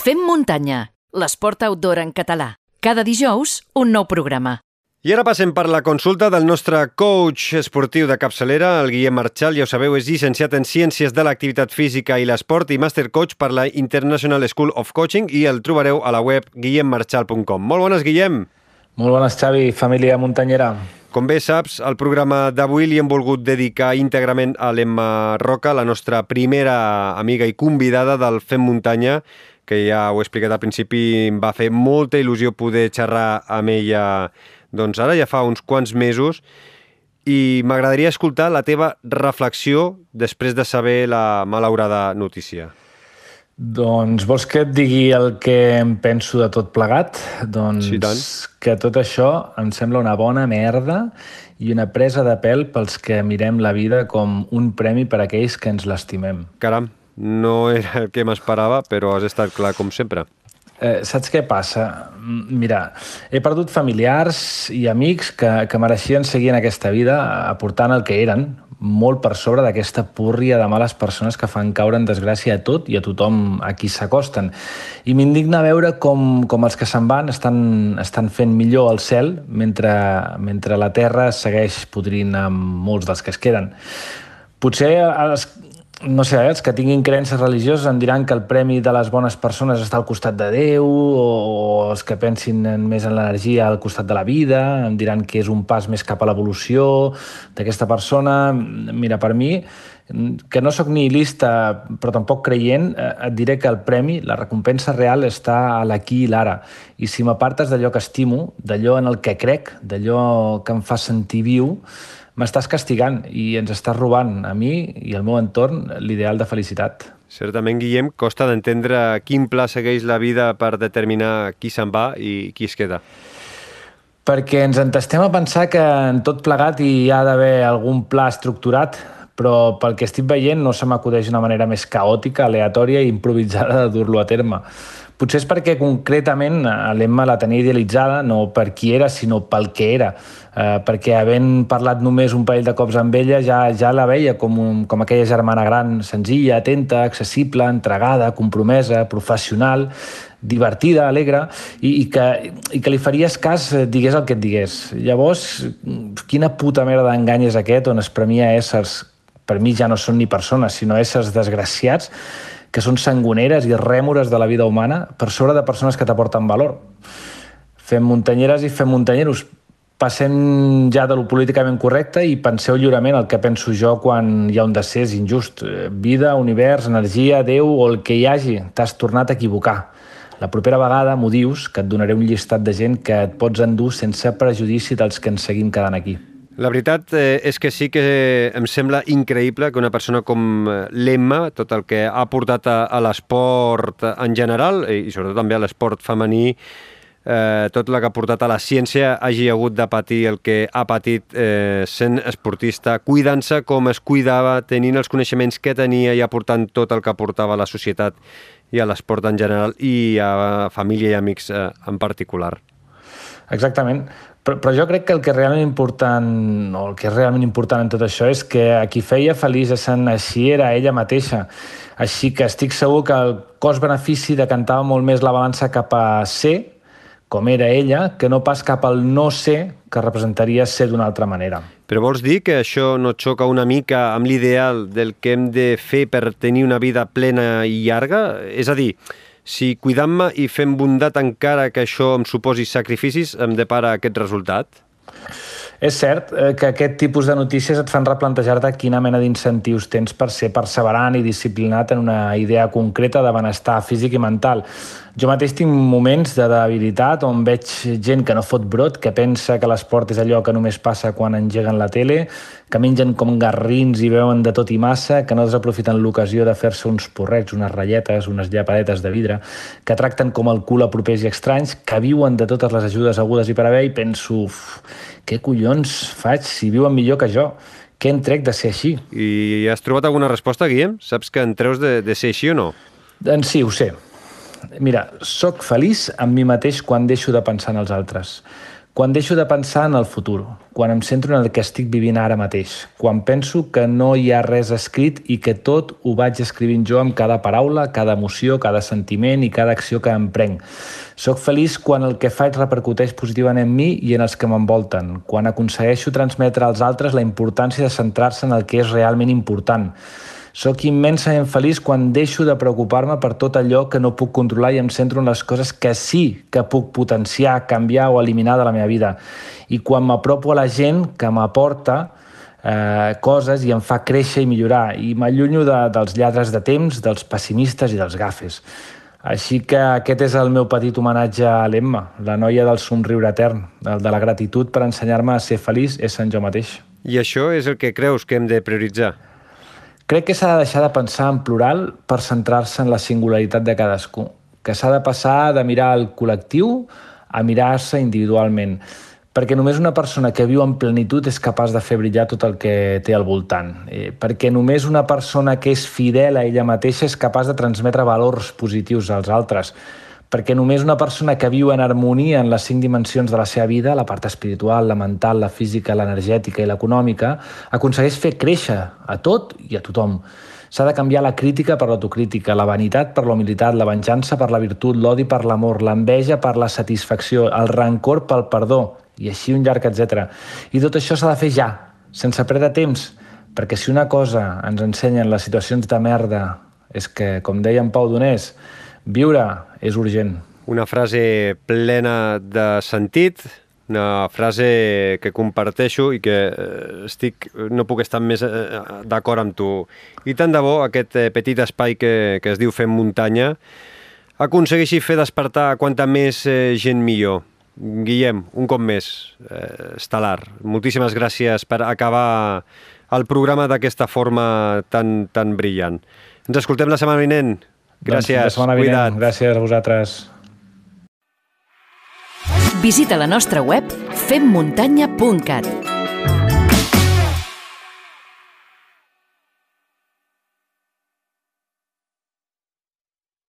Fem muntanya, l'esport outdoor en català. Cada dijous, un nou programa. I ara passem per la consulta del nostre coach esportiu de capçalera, el Guillem Marchal. Ja ho sabeu, és llicenciat en Ciències de l'Activitat Física i l'Esport i Master Coach per la International School of Coaching i el trobareu a la web guillemmarchal.com. Molt bones, Guillem! Molt bones, Xavi, família muntanyera. Com bé saps, el programa d'avui li hem volgut dedicar íntegrament a l'Emma Roca, la nostra primera amiga i convidada del Fem Muntanya, que ja ho he explicat al principi, em va fer molta il·lusió poder xerrar amb ella doncs ara ja fa uns quants mesos i m'agradaria escoltar la teva reflexió després de saber la malaurada notícia. Doncs vols que et digui el que em penso de tot plegat? Doncs Sí, tant. que tot això em sembla una bona merda i una presa de pèl pels que mirem la vida com un premi per a aquells que ens l'estimem. Caram, no era el que m'esperava, però has estat clar com sempre. Eh, saps què passa? Mira, he perdut familiars i amics que, que mereixien seguir en aquesta vida aportant el que eren, molt per sobre d'aquesta púrria de males persones que fan caure en desgràcia a tot i a tothom a qui s'acosten. I m'indigna veure com, com els que se'n van estan, estan fent millor el cel mentre, mentre la terra segueix podrint amb molts dels que es queden. Potser els, no sé, els que tinguin creences religioses em diran que el premi de les bones persones està al costat de Déu o, o els que pensin en, més en l'energia al costat de la vida em diran que és un pas més cap a l'evolució d'aquesta persona. Mira, per mi, que no sóc nihilista però tampoc creient, eh, et diré que el premi, la recompensa real està a l'aquí i l'ara. I si m'apartes d'allò que estimo, d'allò en el que crec, d'allò que em fa sentir viu, m'estàs castigant i ens estàs robant a mi i al meu entorn l'ideal de felicitat. Certament, Guillem, costa d'entendre quin pla segueix la vida per determinar qui se'n va i qui es queda. Perquè ens entestem a pensar que en tot plegat hi ha d'haver algun pla estructurat, però pel que estic veient no se m'acudeix una manera més caòtica, aleatòria i improvisada de dur-lo a terme. Potser és perquè concretament l'Emma la tenia idealitzada no per qui era, sinó pel que era. Eh, perquè havent parlat només un parell de cops amb ella ja, ja la veia com, un, com aquella germana gran, senzilla, atenta, accessible, entregada, compromesa, professional, divertida, alegre, i, i, que, i que li faries cas eh, digués el que et digués. Llavors, quina puta merda d'engany és aquest on es premia éssers, per mi ja no són ni persones, sinó éssers desgraciats, que són sangoneres i rèmores de la vida humana per sobre de persones que t'aporten valor. Fem muntanyeres i fem muntanyeros. Passem ja de lo políticament correcte i penseu lliurement el que penso jo quan hi ha un decés injust. Vida, univers, energia, Déu o el que hi hagi, t'has tornat a equivocar. La propera vegada m'ho dius, que et donaré un llistat de gent que et pots endur sense prejudici dels que ens seguim quedant aquí. La veritat eh, és que sí que em sembla increïble que una persona com eh, l'Emma, tot el que ha portat a, a l'esport en general i sobretot també a l'esport femení, eh, tot el que ha portat a la ciència hagi hagut de patir el que ha patit eh, sent esportista, cuidant-se com es cuidava, tenint els coneixements que tenia i aportant tot el que aportava a la societat i a l'esport en general i a família i amics eh, en particular. Exactament. Però, però jo crec que el que realment important, o el que és realment important en tot això és que a qui feia feliç essent així era ella mateixa. Així que estic segur que el cost-benefici decantava molt més la balança cap a ser, com era ella, que no pas cap al no ser, que representaria ser d'una altra manera. Però vols dir que això no xoca una mica amb l'ideal del que hem de fer per tenir una vida plena i llarga? És a dir, si cuidant-me i fent bondat encara que això em suposi sacrificis, em depara aquest resultat? És cert eh, que aquest tipus de notícies et fan replantejar-te quina mena d'incentius tens per ser perseverant i disciplinat en una idea concreta de benestar físic i mental. Jo mateix tinc moments de debilitat on veig gent que no fot brot, que pensa que l'esport és allò que només passa quan engeguen la tele, que mengen com garrins i veuen de tot i massa, que no desaprofiten l'ocasió de fer-se uns porrets, unes ratlletes, unes llapadetes de vidre, que tracten com el cul a propers i estranys, que viuen de totes les ajudes agudes i per haver i penso, uf, què collons faig si viuen millor que jo? Què en trec de ser així? I has trobat alguna resposta, Guillem? Saps que en treus de, de ser així o no? Doncs sí, ho sé. Mira, sóc feliç amb mi mateix quan deixo de pensar en els altres. Quan deixo de pensar en el futur, quan em centro en el que estic vivint ara mateix, quan penso que no hi ha res escrit i que tot ho vaig escrivint jo amb cada paraula, cada emoció, cada sentiment i cada acció que emprenc. Soc feliç quan el que faig repercuteix positivament en mi i en els que m'envolten, quan aconsegueixo transmetre als altres la importància de centrar-se en el que és realment important, Soc immensament feliç quan deixo de preocupar-me per tot allò que no puc controlar i em centro en les coses que sí que puc potenciar, canviar o eliminar de la meva vida. I quan m'apropo a la gent que m'aporta eh, coses i em fa créixer i millorar. I m'allunyo de, dels lladres de temps, dels pessimistes i dels gafes. Així que aquest és el meu petit homenatge a l'Emma, la noia del somriure etern, el de la gratitud per ensenyar-me a ser feliç és en jo mateix. I això és el que creus que hem de prioritzar? Crec que s'ha de deixar de pensar en plural per centrar-se en la singularitat de cadascú, que s'ha de passar de mirar el col·lectiu a mirar-se individualment, perquè només una persona que viu en plenitud és capaç de fer brillar tot el que té al voltant, eh, perquè només una persona que és fidel a ella mateixa és capaç de transmetre valors positius als altres, perquè només una persona que viu en harmonia en les cinc dimensions de la seva vida, la part espiritual, la mental, la física, l'energètica i l'econòmica, aconsegueix fer créixer a tot i a tothom. S'ha de canviar la crítica per l'autocrítica, la vanitat per la humilitat, la venjança per la virtut, l'odi per l'amor, l'enveja per la satisfacció, el rancor pel perdó, i així un llarg etc. I tot això s'ha de fer ja, sense perdre temps, perquè si una cosa ens ensenyen les situacions de merda és que, com deia en Pau Donés, Viure és urgent. Una frase plena de sentit, una frase que comparteixo i que eh, estic, no puc estar més eh, d'acord amb tu. I tant de bo aquest eh, petit espai que, que es diu Fem Muntanya aconsegueixi fer despertar quanta més gent millor. Guillem, un cop més, eh, moltíssimes gràcies per acabar el programa d'aquesta forma tan, tan brillant. Ens escoltem la setmana vinent. Gràcies, doncs, cuida't. Gràcies a vosaltres. Visita la nostra web femmuntanya.cat